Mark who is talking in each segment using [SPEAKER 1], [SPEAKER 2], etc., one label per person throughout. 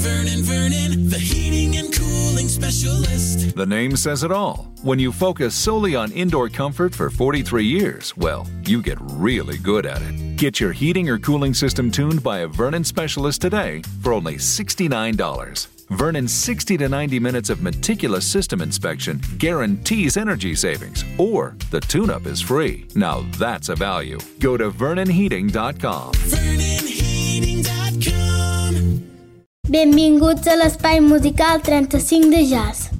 [SPEAKER 1] Vernon, Vernon, the heating and cooling specialist.
[SPEAKER 2] The name says it all. When you focus solely on indoor comfort for 43 years, well, you get really good at it. Get your heating or cooling system tuned by a Vernon specialist today for only $69. Vernon's 60 to 90 minutes of meticulous system inspection guarantees energy savings, or the tune up is free. Now that's a value. Go to VernonHeating.com.
[SPEAKER 1] VernonHeating.com.
[SPEAKER 3] Benvinguts a l'espai musical 35 de jazz.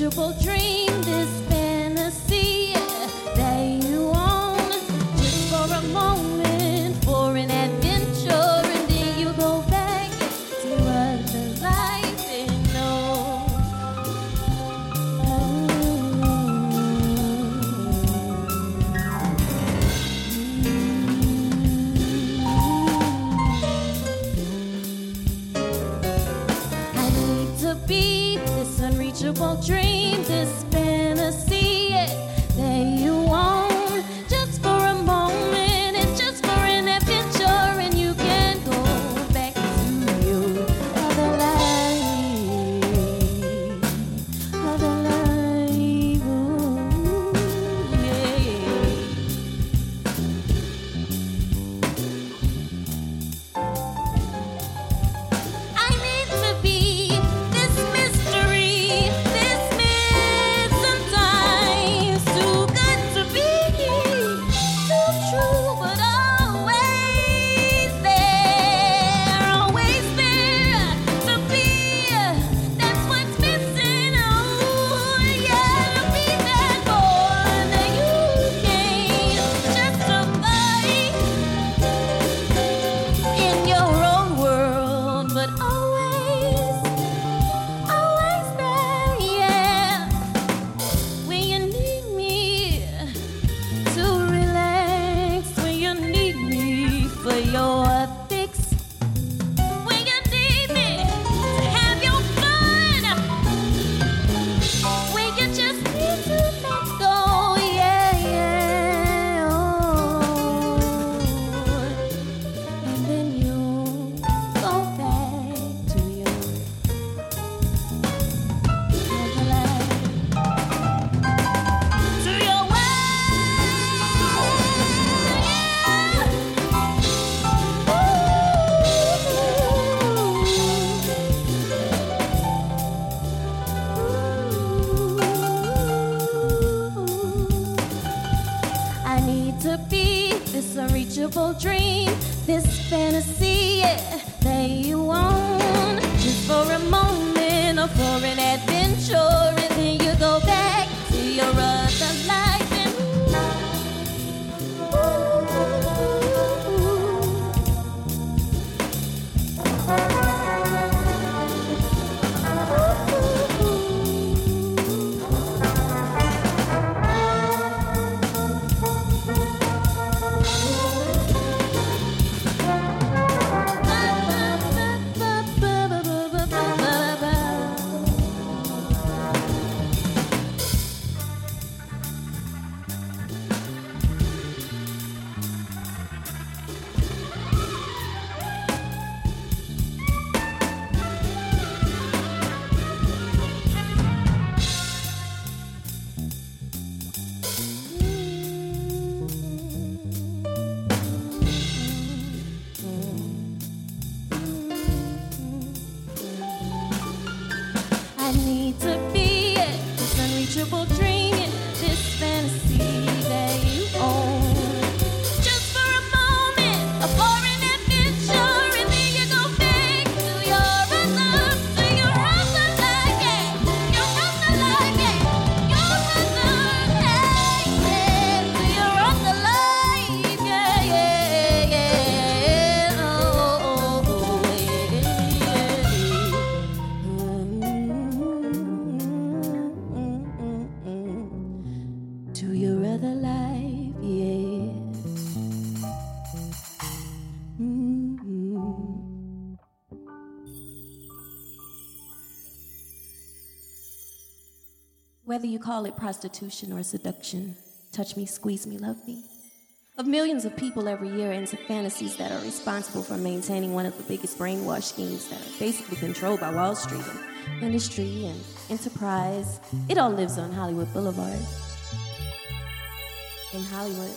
[SPEAKER 4] unreachable dream. pouring it. Whether you call it prostitution or seduction, touch me, squeeze me, love me. Of millions of people every year into fantasies that are responsible for maintaining one of the biggest brainwash schemes that are basically controlled by Wall Street and industry and enterprise. It all lives on Hollywood Boulevard. In Hollywood.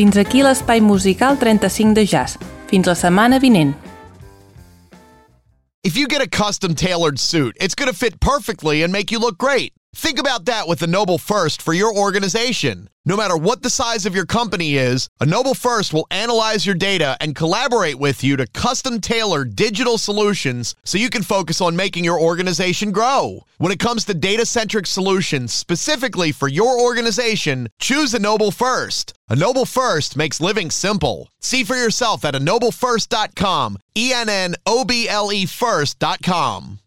[SPEAKER 5] Fins aquí l'espai musical 35 de jazz. Fins la setmana vinent.
[SPEAKER 6] If you get a custom tailored suit, it's going to fit perfectly and make you look great. Think about that with Ennoble First for your organization. No matter what the size of your company is, Ennoble First will analyze your data and collaborate with you to custom tailor digital solutions so you can focus on making your organization grow. When it comes to data centric solutions specifically for your organization, choose Ennoble First. Ennoble First makes living simple. See for yourself at ennoblefirst.com, E N N O B L E first.com.